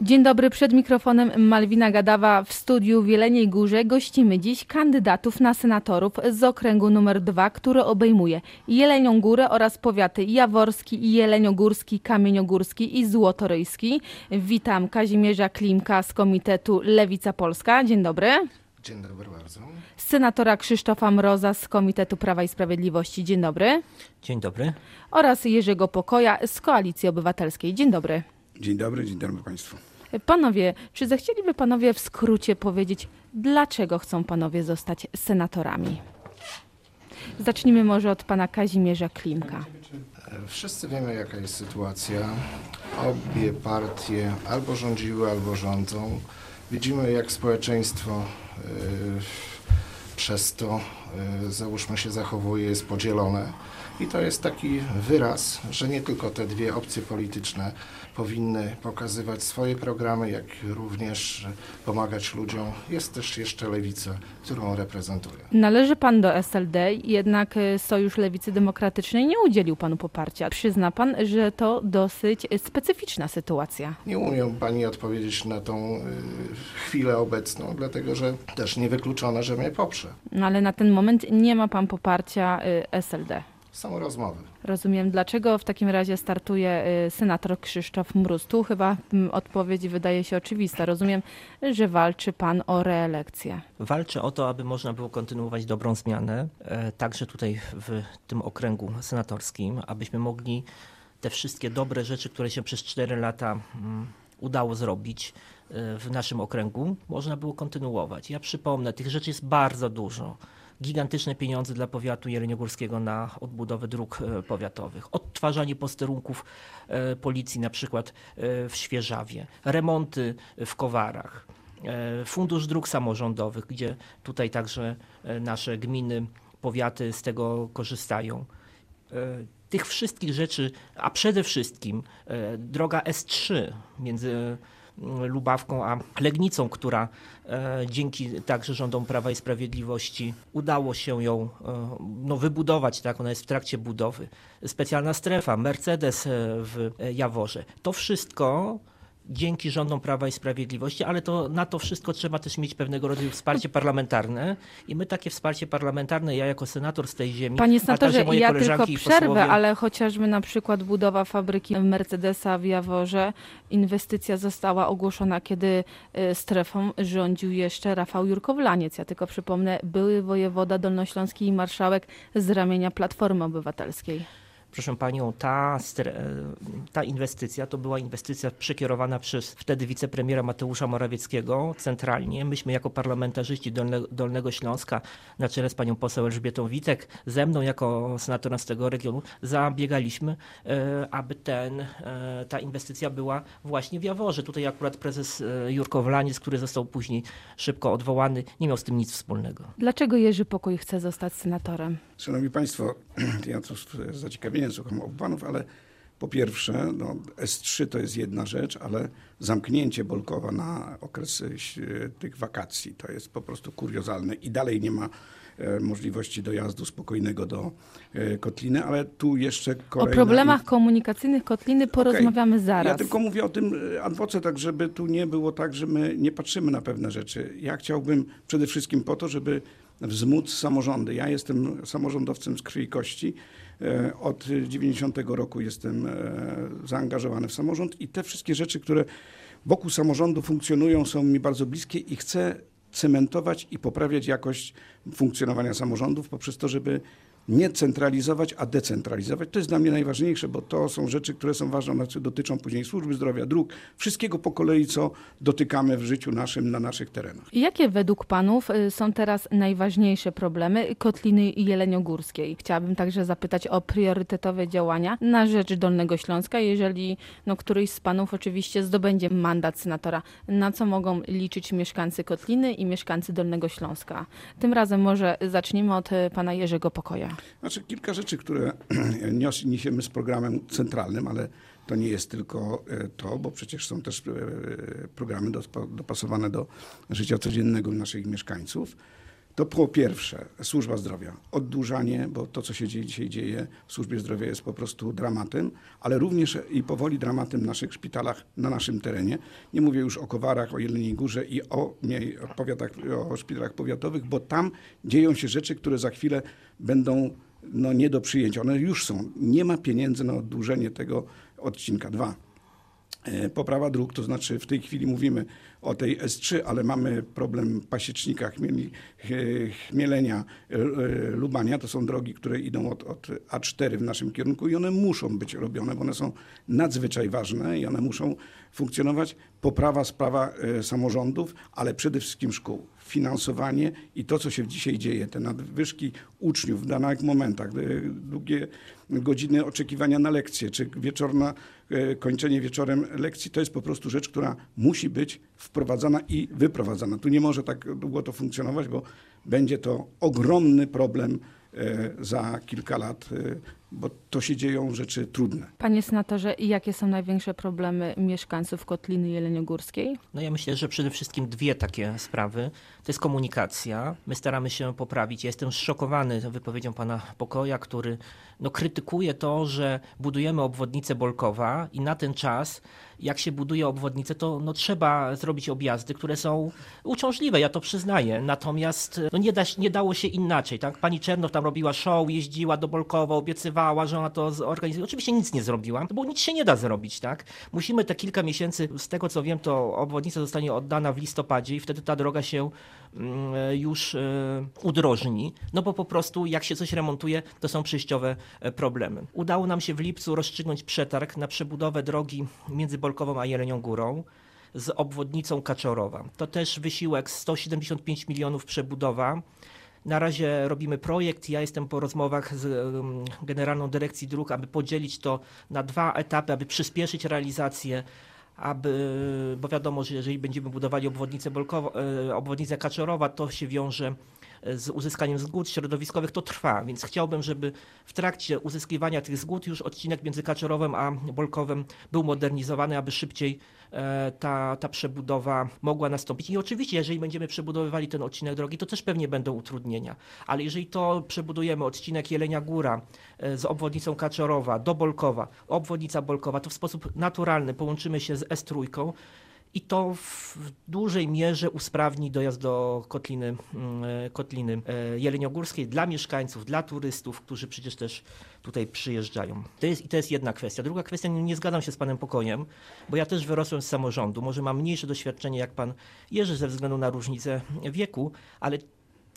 Dzień dobry, przed mikrofonem Malwina Gadawa w studiu w Jeleniej Górze gościmy dziś kandydatów na senatorów z okręgu numer 2, który obejmuje Jelenią Górę oraz powiaty jaworski, jeleniogórski, kamieniogórski i złotoryjski. Witam Kazimierza Klimka z Komitetu Lewica Polska. Dzień dobry. Dzień dobry bardzo. Senatora Krzysztofa Mroza z Komitetu Prawa i Sprawiedliwości. Dzień dobry. Dzień dobry. Oraz Jerzego Pokoja z Koalicji Obywatelskiej. Dzień dobry. Dzień dobry, dzień dobry Państwu. Panowie, czy zechcieliby panowie w skrócie powiedzieć, dlaczego chcą panowie zostać senatorami? Zacznijmy może od pana Kazimierza Klimka. Wszyscy wiemy, jaka jest sytuacja. Obie partie albo rządziły, albo rządzą. Widzimy, jak społeczeństwo y, przez to, y, załóżmy się, zachowuje, jest podzielone. I to jest taki wyraz, że nie tylko te dwie opcje polityczne powinny pokazywać swoje programy, jak również pomagać ludziom. Jest też jeszcze lewica, którą reprezentuję. Należy pan do SLD, jednak y, Sojusz Lewicy Demokratycznej nie udzielił panu poparcia. Przyzna pan, że to dosyć specyficzna sytuacja. Nie umiem pani odpowiedzieć na tą y, chwilę obecną, dlatego że też niewykluczone, że mnie poprze. No ale na ten moment nie ma pan poparcia y, SLD. Są rozmowy. Rozumiem, dlaczego w takim razie startuje y, senator Krzysztof Mróz. Tu chyba mm, odpowiedź wydaje się oczywista. Rozumiem, że walczy pan o reelekcję. Walczę o to, aby można było kontynuować dobrą zmianę, e, także tutaj w tym okręgu senatorskim, abyśmy mogli te wszystkie dobre rzeczy, które się przez 4 lata mm, udało zrobić e, w naszym okręgu, można było kontynuować. Ja przypomnę, tych rzeczy jest bardzo dużo gigantyczne pieniądze dla powiatu jeleniogórskiego na odbudowę dróg e, powiatowych, odtwarzanie posterunków e, policji na przykład e, w Świeżawie, remonty w Kowarach, fundusz dróg samorządowych, gdzie tutaj także nasze gminy, powiaty z tego korzystają. Tych wszystkich rzeczy, a przede wszystkim droga S3 między Lubawką a Legnicą, która e, dzięki także rządom Prawa i Sprawiedliwości udało się ją e, no, wybudować, tak, ona jest w trakcie budowy. Specjalna strefa, Mercedes e, w Jaworze. To wszystko dzięki rządom Prawa i Sprawiedliwości, ale to na to wszystko trzeba też mieć pewnego rodzaju wsparcie parlamentarne i my takie wsparcie parlamentarne, ja jako senator z tej ziemi, Panie senatorze, moje ja tylko przerwę, posłowie, ale chociażby na przykład budowa fabryki Mercedesa w Jaworze, inwestycja została ogłoszona, kiedy y, strefą rządził jeszcze Rafał Jurkowlaniec. Ja tylko przypomnę, były wojewoda dolnośląski i marszałek z ramienia Platformy Obywatelskiej. Proszę Panią, ta, ta inwestycja to była inwestycja przekierowana przez wtedy wicepremiera Mateusza Morawieckiego centralnie. Myśmy jako parlamentarzyści Dolne, Dolnego Śląska na czele z Panią poseł Elżbietą Witek, ze mną jako senatorem z tego regionu zabiegaliśmy, e, aby ten, e, ta inwestycja była właśnie w Jaworze. Tutaj akurat prezes e, Jurko Wlaniec, który został później szybko odwołany, nie miał z tym nic wspólnego. Dlaczego Jerzy Pokój chce zostać senatorem? Szanowni Państwo, ja to z zaciekawieniem słucham obu panów, ale po pierwsze, no, S3 to jest jedna rzecz, ale zamknięcie Bolkowa na okres tych wakacji to jest po prostu kuriozalne i dalej nie ma e, możliwości dojazdu spokojnego do e, Kotliny, ale tu jeszcze kolejna... O problemach komunikacyjnych Kotliny porozmawiamy okay. zaraz. Ja tylko mówię o tym e, adwoce, tak żeby tu nie było tak, że my nie patrzymy na pewne rzeczy. Ja chciałbym przede wszystkim po to, żeby wzmóc samorządy. Ja jestem samorządowcem z krwi i kości. E, od 90 roku jestem e, zaangażowany w samorząd i te wszystkie rzeczy, które wokół samorządu funkcjonują, są mi bardzo bliskie i chcę cementować i poprawiać jakość funkcjonowania samorządów poprzez to, żeby nie centralizować, a decentralizować. To jest dla mnie najważniejsze, bo to są rzeczy, które są ważne, znaczy dotyczą później służby zdrowia, dróg, wszystkiego po kolei, co dotykamy w życiu naszym, na naszych terenach. Jakie według panów y, są teraz najważniejsze problemy Kotliny Jeleniogórskiej? Chciałabym także zapytać o priorytetowe działania na rzecz Dolnego Śląska, jeżeli no, któryś z panów oczywiście zdobędzie mandat senatora. Na co mogą liczyć mieszkańcy Kotliny i mieszkańcy Dolnego Śląska? Tym razem może zacznijmy od y, pana Jerzego Pokoja. Znaczy kilka rzeczy, które niesiemy z programem centralnym, ale to nie jest tylko e, to, bo przecież są też e, programy dopasowane do życia codziennego naszych mieszkańców. To po pierwsze służba zdrowia, oddłużanie, bo to, co się dzisiaj dzieje w służbie zdrowia jest po prostu dramatem, ale również i powoli dramatem w naszych szpitalach na naszym terenie. Nie mówię już o Kowarach, o Jeleniej Górze i o, nie, o, o szpitalach powiatowych, bo tam dzieją się rzeczy, które za chwilę będą no, nie do przyjęcia. One już są. Nie ma pieniędzy na oddłużenie tego odcinka. Dwa. E, poprawa dróg, to znaczy w tej chwili mówimy o tej S3, ale mamy problem pasiecznika, chmieli, chmielenia, e, e, lubania. To są drogi, które idą od, od A4 w naszym kierunku i one muszą być robione, bo one są nadzwyczaj ważne i one muszą funkcjonować. Poprawa sprawa samorządów, ale przede wszystkim szkół finansowanie i to, co się dzisiaj dzieje, te nadwyżki uczniów w danych momentach, długie godziny oczekiwania na lekcje, czy wieczorna, e, kończenie wieczorem lekcji, to jest po prostu rzecz, która musi być wprowadzana i wyprowadzana. Tu nie może tak długo to funkcjonować, bo będzie to ogromny problem e, za kilka lat e, bo to się dzieją rzeczy trudne. Panie senatorze, jakie są największe problemy mieszkańców Kotliny Jeleniogórskiej? No ja myślę, że przede wszystkim dwie takie sprawy. To jest komunikacja. My staramy się poprawić. Ja jestem szokowany wypowiedzią pana Pokoja, który no, krytykuje to, że budujemy obwodnicę Bolkowa i na ten czas jak się buduje obwodnicę, to no, trzeba zrobić objazdy, które są uciążliwe, ja to przyznaję. Natomiast no, nie, da, nie dało się inaczej. Tak? Pani Czernow tam robiła show, jeździła do Bolkowa, obiecywała, że ona to zorganizuje. Oczywiście nic nie zrobiła, bo nic się nie da zrobić. Tak? Musimy te kilka miesięcy, z tego co wiem, to obwodnica zostanie oddana w listopadzie i wtedy ta droga się mm, już e, udrożni, no bo po prostu jak się coś remontuje, to są przejściowe e, problemy. Udało nam się w lipcu rozstrzygnąć przetarg na przebudowę drogi między Bolkową a Jelenią Górą z obwodnicą Kaczorowa. To też wysiłek 175 milionów przebudowa. Na razie robimy projekt. Ja jestem po rozmowach z Generalną Dyrekcji Dróg, aby podzielić to na dwa etapy, aby przyspieszyć realizację aby, bo wiadomo, że jeżeli będziemy budowali obwodnicę, Bolkowo, e, obwodnicę Kaczorowa, to się wiąże z uzyskaniem zgód środowiskowych, to trwa, więc chciałbym, żeby w trakcie uzyskiwania tych zgód już odcinek między Kaczorowem a Bolkowem był modernizowany, aby szybciej e, ta, ta przebudowa mogła nastąpić. I oczywiście, jeżeli będziemy przebudowywali ten odcinek drogi, to też pewnie będą utrudnienia, ale jeżeli to przebudujemy odcinek Jelenia Góra e, z obwodnicą Kaczorowa do Bolkowa, obwodnica Bolkowa, to w sposób naturalny połączymy się z S3, i to w dużej mierze usprawni dojazd do kotliny, mm, e, kotliny e, jeleniogórskiej dla mieszkańców, dla turystów, którzy przecież też tutaj przyjeżdżają. To jest, I to jest jedna kwestia. Druga kwestia, nie, zgadzam się z panem Pokojem, bo ja też wyrosłem z samorządu. Może mam mniejsze doświadczenie jak pan Jerzy ze względu na różnicę wieku, ale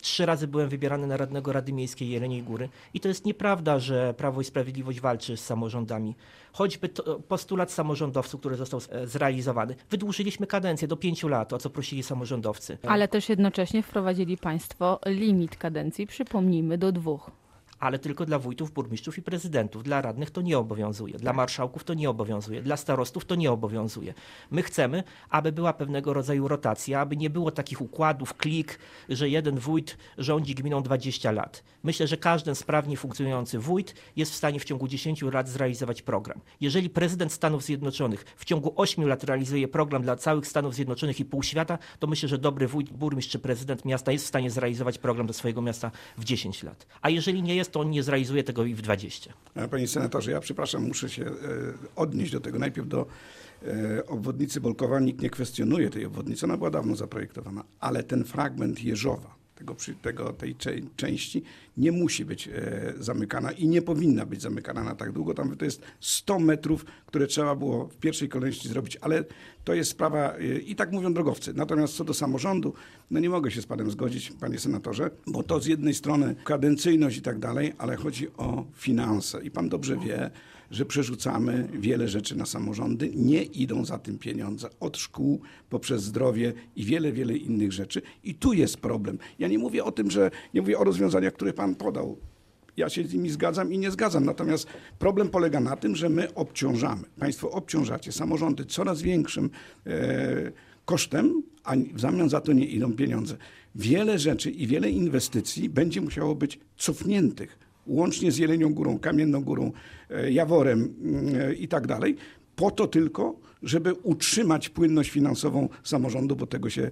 Trzy razy byłem wybierany na radnego Rady Miejskiej Jeleniej Góry i to jest nieprawda, że Prawo i Sprawiedliwość walczy z samorządami. Choćby to, postulat samorządowców, który został e, zrealizowany. Wydłużyliśmy kadencję do pięciu lat, o co prosili samorządowcy. Ale też jednocześnie wprowadzili państwo limit kadencji, przypomnijmy, do dwóch ale tylko dla wójtów, burmistrzów i prezydentów. Dla radnych to nie obowiązuje, dla tak. marszałków to nie obowiązuje, dla starostów to nie obowiązuje. My chcemy, aby była pewnego rodzaju rotacja, aby nie było takich układów, klik, że jeden wójt rządzi gminą 20 lat. Myślę, że każdy sprawnie funkcjonujący wójt jest w stanie w ciągu 10 lat zrealizować program. Jeżeli prezydent Stanów Zjednoczonych w ciągu 8 lat realizuje program dla całych Stanów Zjednoczonych i pół świata, to myślę, że dobry wójt, burmistrz czy prezydent miasta jest w stanie zrealizować program do swojego miasta w 10 lat. A jeżeli nie jest, to nie zrealizuje tego i w 20. Panie senatorze, ja przepraszam, muszę się e, odnieść do tego. Najpierw do e, obwodnicy Bolkowa. Nikt nie kwestionuje tej obwodnicy, ona była dawno zaprojektowana, ale ten fragment Jeżowa, tego, tego, tej części nie musi być e, zamykana i nie powinna być zamykana na tak długo. Tam to jest 100 metrów, które trzeba było w pierwszej kolejności zrobić, ale to jest sprawa, e, i tak mówią drogowcy. Natomiast co do samorządu, no nie mogę się z panem zgodzić, panie senatorze, bo to z jednej strony kadencyjność i tak dalej, ale chodzi o finanse. I pan dobrze wie, że przerzucamy wiele rzeczy na samorządy, nie idą za tym pieniądze od szkół poprzez zdrowie i wiele, wiele innych rzeczy. I tu jest problem. Ja nie mówię o tym, że nie mówię o rozwiązaniach, które pan podał. Ja się z nimi zgadzam i nie zgadzam. Natomiast problem polega na tym, że my obciążamy. Państwo obciążacie samorządy coraz większym e, kosztem, a w zamian za to nie idą pieniądze. Wiele rzeczy i wiele inwestycji będzie musiało być cofniętych łącznie z Jelenią Górą, Kamienną Górą, e, Jaworem e, i tak dalej, po to tylko, żeby utrzymać płynność finansową samorządu, bo tego się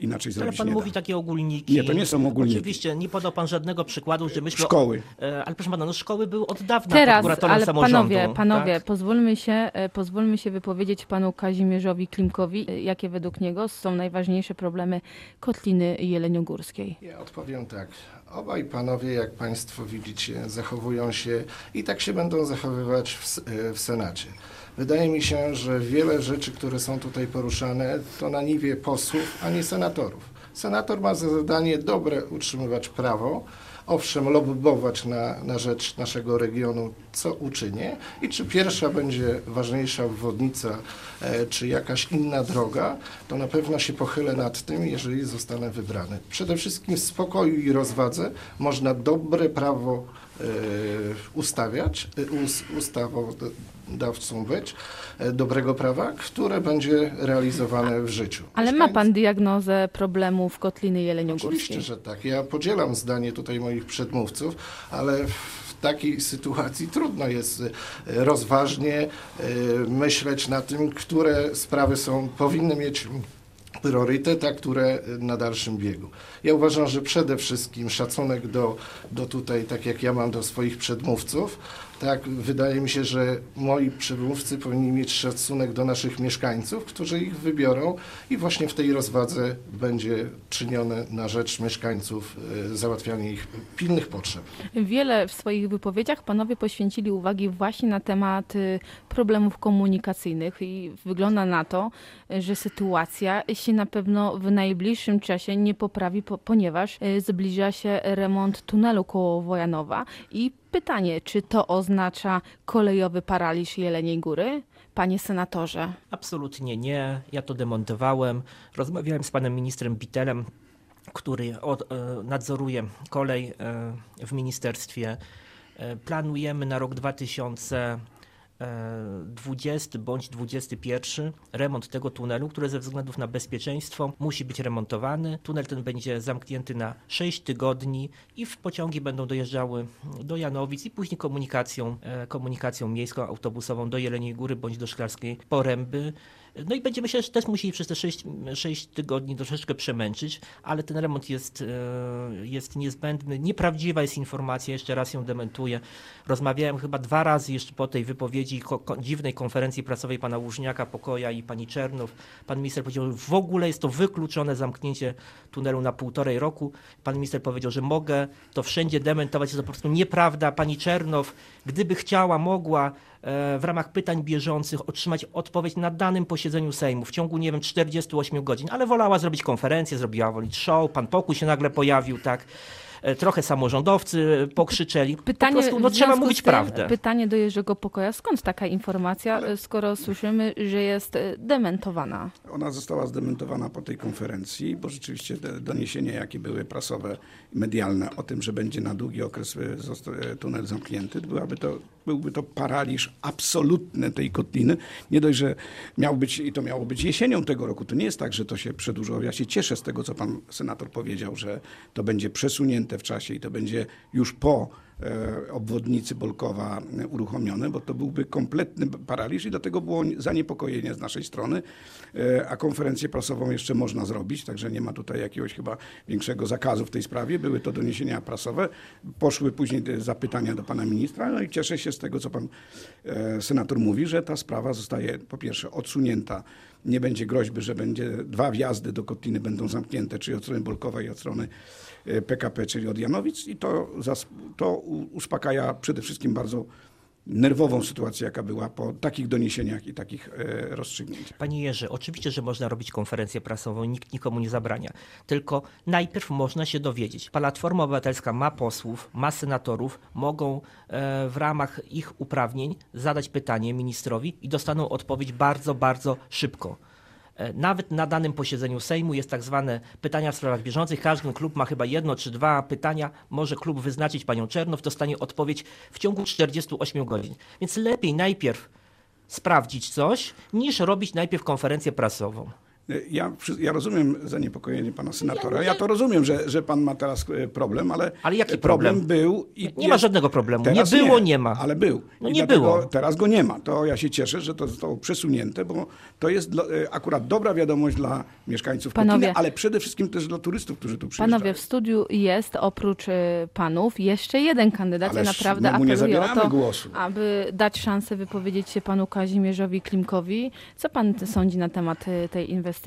inaczej Ale zrobić pan nie mówi da. takie ogólniki. Nie, to nie są ogólniki. Oczywiście, nie podał pan żadnego przykładu, że myśmy... Szkoły. E, Ale proszę pana, no szkoły były od dawna Teraz, prokuratorem ale samorządu. panowie, panowie, tak? pozwólmy, się, pozwólmy się wypowiedzieć panu Kazimierzowi Klimkowi, jakie według niego są najważniejsze problemy Kotliny Jeleniogórskiej. Ja odpowiem tak. Obaj panowie, jak państwo widzicie, zachowują się i tak się będą zachowywać w, e, w Senacie. Wydaje mi się, że wiele rzeczy, które są tutaj poruszane, to na niwie posłów, a nie senatorów. Senator ma za zadanie dobre utrzymywać prawo, owszem, lobbować na, na rzecz naszego regionu, co uczynię i czy pierwsza będzie ważniejsza obwodnica, e, czy jakaś inna droga, to na pewno się pochylę nad tym, jeżeli zostanę wybrany. Przede wszystkim w spokoju i rozwadze można dobre prawo ustawiać, e, us, ustawodawcą być, e, dobrego prawa, które będzie realizowane w życiu. Ale ma pan diagnozę problemów Kotliny Oczywiście, Jeleniogórskiej. że tak. Ja podzielam zdanie tutaj moich przedmówców, ale w takiej sytuacji trudno jest e, rozważnie e, myśleć na tym, które sprawy są, powinny mieć priorytet, a które na dalszym biegu. Ja uważam, że przede wszystkim szacunek do, do tutaj, tak jak ja mam do swoich przedmówców, tak, wydaje mi się, że moi przedmówcy powinni mieć szacunek do naszych mieszkańców, którzy ich wybiorą i właśnie w tej rozwadze będzie czynione na rzecz mieszkańców e, załatwianie ich pilnych potrzeb. Wiele w swoich wypowiedziach panowie poświęcili uwagi właśnie na temat y, problemów komunikacyjnych i wygląda na to, że sytuacja się na pewno w najbliższym czasie nie poprawi, po, ponieważ y, zbliża się remont tunelu koło Wojanowa i pytanie, czy to oznacza kolejowy paraliż Jeleniej Góry? Panie senatorze. Absolutnie nie. Ja to demontowałem. Rozmawiałem z panem ministrem Bitelem, który e, nadzoruje kolej e, w ministerstwie. E, Planujemy na rok 2020 bądź 2021 remont tego tunelu, który ze względów na bezpieczeństwo musi być remontowany. Tunel ten będzie zamknięty na 6 tygodni i w pociągi będą dojeżdżały do Janowic i później komunikacją, e, komunikacją miejską, autobusową do Jeleniej Góry bądź do Szklarskiej Poręby. No i będziemy się też musieli przez te 6, 6 tygodni troszeczkę przemęczyć, ale ten remont jest, e, jest niezbędny. Nieprawdziwa jest informacja, jeszcze raz ją dementuję. Rozmawiałem chyba dwa razy jeszcze po tej wypowiedzi ko- dziwnej konferencji prasowej pana Łużniaka, Pokoja i pani Czernow. Pan minister powiedział, że w ogóle jest to wykluczone zamknięcie tunelu na półtorej roku. Pan minister powiedział, że mogę to wszędzie dementować, jest to po prostu nieprawda. Pani Czernow, gdyby chciała, mogła e, w ramach pytań bieżących otrzymać odpowiedź na danym posiedzeniu Sejmu w ciągu, nie wiem, 48 godzin, ale wolała zrobić konferencję, zrobiła wolić show, pan Pokój się nagle pojawił, tak. E, Trochę samorządowcy pokrzyczeli. Pytanie, po prostu no, trzeba mówić tym, prawdę. Pytanie do Jerzego Pokoja. Skąd taka informacja, y, skoro słyszymy, że jest y, dementowana? Ona została zdementowana po tej konferencji, bo rzeczywiście te doniesienia, jakie były prasowe, medialne o tym, że będzie na długi okres e, e, tunel zamknięty, byłaby to, byłby to paraliż absolutny tej kotliny. Nie dość, że miał być, i to miało być jesienią tego roku, to nie jest tak, że to się przedłużyło. Ja się cieszę z tego, co pan senator powiedział, że to będzie przesunięte w czasie i to będzie już po obwodnicy Bolkowa e, uruchomione, bo to byłby kompletny paraliż i dlatego było zaniepokojenie z naszej strony, E, a konferencję prasową jeszcze można zrobić, także nie ma tutaj jakiegoś chyba większego zakazu w tej sprawie. Były to doniesienia prasowe, poszły później zapytania do pana ministra, no i cieszę się z tego, co pan e, senator mówi, że ta sprawa zostaje po pierwsze odsunięta, nie będzie groźby, że będzie dwa wjazdy do Kotliny będą zamknięte, czyli od strony Bolkowej i od strony e, PKP, czyli od Janowic i to, to uspokaja przede wszystkim bardzo nerwową sytuację, jaka była po takich doniesieniach i takich e, rozstrzygnięciach. Panie Jerzy, oczywiście, że można robić konferencję prasową, nikt nikomu nie zabrania. Tylko najpierw można się dowiedzieć. Platforma Obywatelska ma posłów, ma senatorów, mogą e, w ramach ich uprawnień zadać pytanie ministrowi i dostaną odpowiedź bardzo, bardzo szybko. E, Nawet na danym posiedzeniu Sejmu jest tak zwane pytania w sprawach bieżących. Każdy klub ma chyba jedno czy dwa pytania. Może klub wyznaczyć panią Czernow, dostanie odpowiedź w ciągu 48 godzin. Więc lepiej najpierw sprawdzić coś, niż robić najpierw konferencję prasową. Ja, przy- ja rozumiem zaniepokojenie pana senatora. Ja Ja, nie- to rozumiem, że, że pan ma teraz e, problem, ale, Ale jaki problem, problem? był i Nie- nie ma żadnego problemu. Nie Teraz było, nie ma. Ale był. No I nie było. Teraz go nie ma. To ja się cieszę, że to zostało przesunięte, bo to jest dla, e, akurat dobra wiadomość dla mieszkańców Panowie. Ale przede wszystkim też dla turystów, którzy tu przyjeżdżają. Panowie, w studiu jest oprócz panów jeszcze jeden kandydat. Ja Ależ naprawdę my mu nie apeluję o to, głosu. aby dać szansę wypowiedzieć się panu Kazimierzowi Klimkowi. Co pan sądzi na temat tej inwestycji?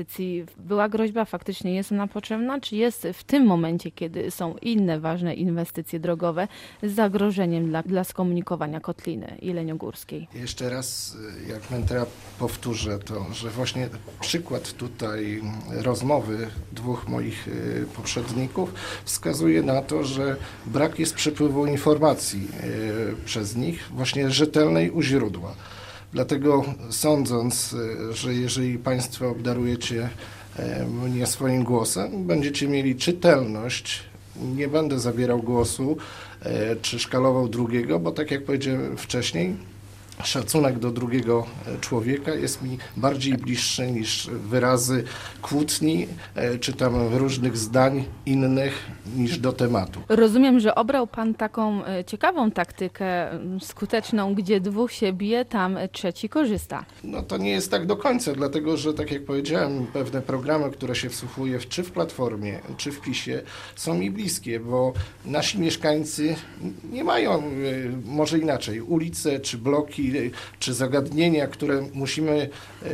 Była groźba, faktycznie jest ona potrzebna? Czy jest w tym momencie, kiedy są inne ważne inwestycje drogowe, zagrożeniem dla, dla skomunikowania Kotliny Jeleniogórskiej? Jeszcze raz, jak mentora powtórzę to, że właśnie przykład tutaj rozmowy dwóch moich y, poprzedników wskazuje na to, że brak jest przepływu informacji y, przez nich, właśnie rzetelnej u źródła. Dlatego sądząc, y, że jeżeli Państwo obdarujecie mnie swoim głosem, będziecie mieli czytelność. Nie będę zabierał głosu e, czy szkalował drugiego, bo tak jak powiedziałem wcześniej, szacunek do drugiego e, człowieka jest mi bardziej bliższy niż wyrazy kłótni e, czy tam różnych zdań innych niż do tematu. Rozumiem, że obrał pan taką y, ciekawą taktykę, skuteczną, gdzie dwóch się bije, tam trzeci korzysta. No to nie jest tak do końca, dlatego że tak jak powiedziałem, pewne programy, które się wsłuchuje czy w Platformie, czy w PiSie są mi bliskie, bo nasi mieszkańcy nie mają, e, może inaczej, ulice, czy bloki, e, czy zagadnienia, które musimy e, e,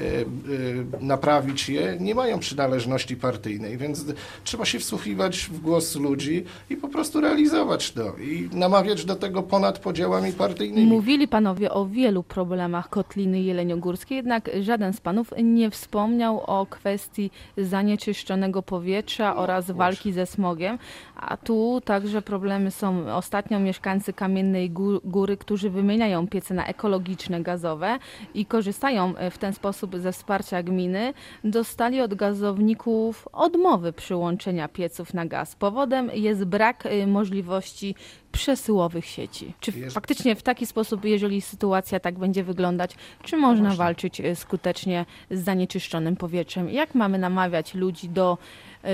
naprawić je, nie mają przynależności partyjnej, więc trzeba się wsłuchiwać w głos ludzi i po prostu realizować to i namawiać do tego ponad podziałami partyjnymi. Mówili panowie o wielu problemach Kotliny Jeleniogórskiej, jednak żaden z panów nie wspomniał o kwestii zanieczyszczonego powietrza oraz walki ze smogiem, a tu także problemy są. Ostatnio mieszkańcy Kamiennej Gó- Góry, którzy wymieniają piece na ekologiczne gazowe i korzystają e, w ten sposób ze wsparcia gminy, dostali od gazowników odmowy przyłączenia pieców na gaz. Powodem jest brak e, możliwości przesyłowych sieci. Czy faktycznie w taki sposób, jeżeli sytuacja tak będzie wyglądać, czy można walczyć e, skutecznie z zanieczyszczonym powietrzem? Jak mamy namawiać ludzi do,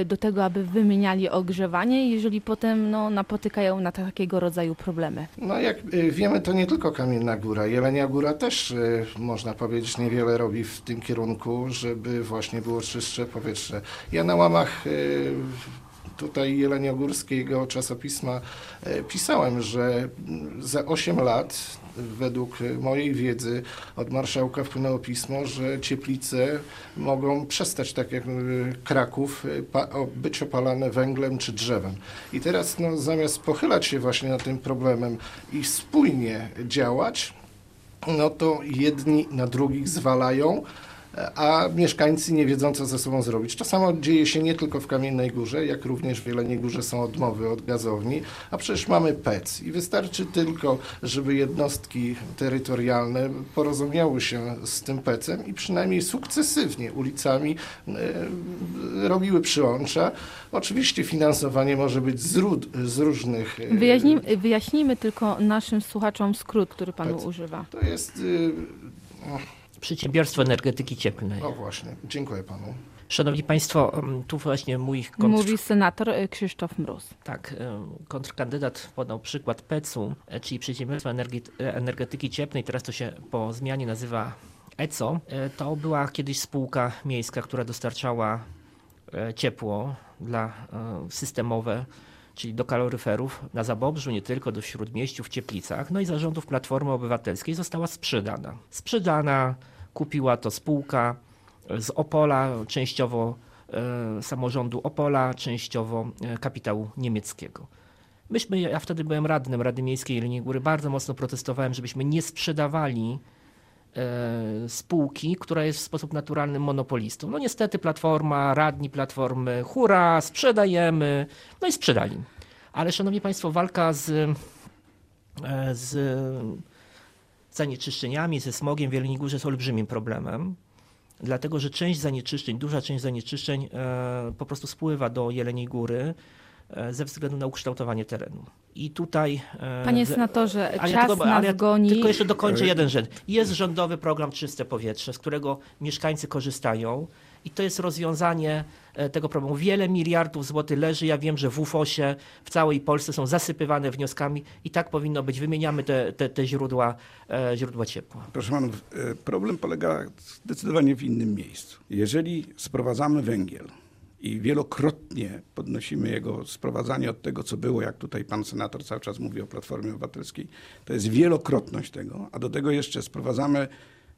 do tego, aby wymieniali ogrzewanie, jeżeli potem no, napotykają na takiego rodzaju problemy? No jak y, wiemy, to nie tylko Kamienna Góra. Jelenia Góra też, y, można powiedzieć, niewiele robi w tym kierunku, żeby właśnie było czystsze powietrze. Ja na łamach y, tutaj jeleniogórskiego czasopisma y, pisałem, że mm, za 8 lat według mojej wiedzy od marszałka wpłynęło pismo, że cieplice mogą przestać, tak jak y, Kraków, o- być opalane węglem czy drzewem. I teraz no, zamiast pochylać się właśnie nad tym problemem i spójnie działać, no to jedni na drugich zwalają, a mieszkańcy nie wiedzą, co ze sobą zrobić. To samo dzieje się nie tylko w Kamiennej Górze, jak również w Jeleniej Górze są odmowy od gazowni, a przecież mamy PEC i wystarczy tylko, żeby jednostki terytorialne porozumiały się z tym PEC-em i przynajmniej sukcesywnie ulicami e, robiły przyłącza. Oczywiście finansowanie może być z, z różnych... e, Wyjaśnijmy, wyjaśnijmy tylko naszym słuchaczom skrót, który pan używa. To jest... y, Przedsiębiorstwo energetyki cieplnej. O właśnie, dziękuję panu. Szanowni Państwo, mm, tu właśnie mój kontr... Mówi senator e, Krzysztof Mróz. Tak, e, kontrkandydat podał przykład PEC-u, e, czyli Przedsiębiorstwa Energi- Energetyki Cieplnej, teraz to się po zmianie nazywa ECO. To była kiedyś spółka miejska, która dostarczała ciepło dla systemowe, czyli do kaloryferów na Zabobrzu, nie tylko do Śródmieściu, w Cieplicach. No i zarządów Platformy Obywatelskiej została sprzedana. Sprzedana, kupiła to spółka z Opola, częściowo e, samorządu Opola, częściowo e, kapitału niemieckiego. Myśmy, ja wtedy byłem radnym Rady Miejskiej Jeleniej Góry, bardzo mocno protestowałem, żebyśmy nie sprzedawali spółki, która jest w sposób naturalny monopolistą. No niestety Platforma, radni Platformy, hura, sprzedajemy, no i sprzedali. Ale szanowni państwo, walka z, e, z zanieczyszczeniami, ze smogiem w Jeleniej Górze jest olbrzymim problemem. Dlatego, że część zanieczyszczeń, duża część zanieczyszczeń e, po prostu spływa do Jeleniej Góry e, ze względu na ukształtowanie terenu. I tutaj. e, Panie ze- senatorze, ale czas tylko- nas ale ja goni. Tylko jeszcze dokończę jeden rzecz. Jest rządowy program Czyste Powietrze, z którego mieszkańcy korzystają i to jest rozwiązanie e, tego problemu. Wiele miliardów złotych leży. Ja wiem, że w UFOS-ie w całej Polsce są zasypywane wnioskami i tak powinno być. Wymieniamy te, te, te źródła, e, źródła ciepła. Proszę panów, e, problem polega zdecydowanie w innym miejscu. Jeżeli sprowadzamy węgiel i wielokrotnie podnosimy jego sprowadzanie od tego, co było, jak tutaj pan senator cały czas mówi o Platformie Obywatelskiej, to jest wielokrotność tego, a do tego jeszcze sprowadzamy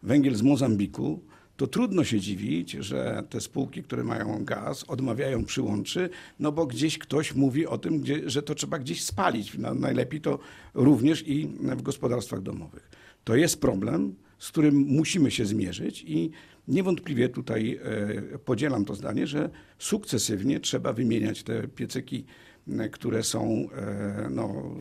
węgiel z Mozambiku, to trudno się dziwić, że te spółki, które mają gaz, odmawiają przyłączy, no bo gdzieś ktoś mówi o tym, gdzie, że to trzeba gdzieś spalić. No, najlepiej to również i w gospodarstwach domowych. To jest problem, z którym musimy się zmierzyć i niewątpliwie tutaj e, podzielam to zdanie, że sukcesywnie trzeba wymieniać te piecyki, które są, e, no,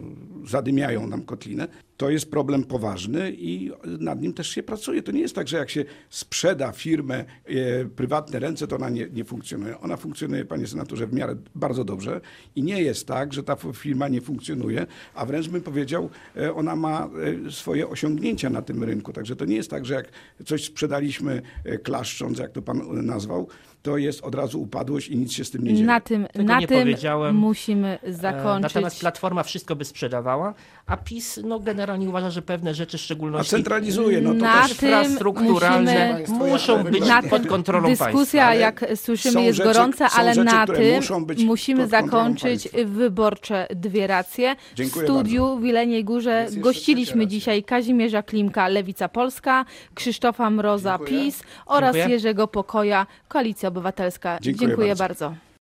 zadymiają nam kotlinę. To jest problem poważny i nad nim też się pracuje. To nie jest tak, że jak się sprzeda firmę e, prywatne ręce, to ona nie, nie funkcjonuje. Ona funkcjonuje, panie senatorze, w miarę bardzo dobrze i nie jest tak, że ta firma nie funkcjonuje, a wręcz bym powiedział, e, ona ma e, swoje osiągnięcia na tym rynku. Także to nie jest tak, że jak coś sprzedaliśmy e, klaszcząc, jak to pan nazwał, to jest od razu upadłość i nic się z tym nie dzieje. Na tym, Tego na nie tym powiedziałem. musimy E, zakończyć. Natomiast Platforma wszystko by sprzedawała, a PiS no, generalnie uważa, że pewne rzeczy, w A szczególności centralizuje, no to Na też tym infrastrukturalne musimy- muszą być Na pod kontrolą Dyskusja, państwa. jak słyszymy, jest rzeczy- gorąca, ale rzeczy, na tym musimy zakończyć państwa. wyborcze dwie racje. W Dziękuję studiu w Jeleniej Górze Jest gościliśmy dzisiaj Kazimierza Klimka, Lewica Polska, Krzysztofa Mroza, Dziękuję. PiS oraz Dziękuję. Jerzego Pokoja, Koalicja Obywatelska. Dziękuję Dziękuję bardzo. bardzo.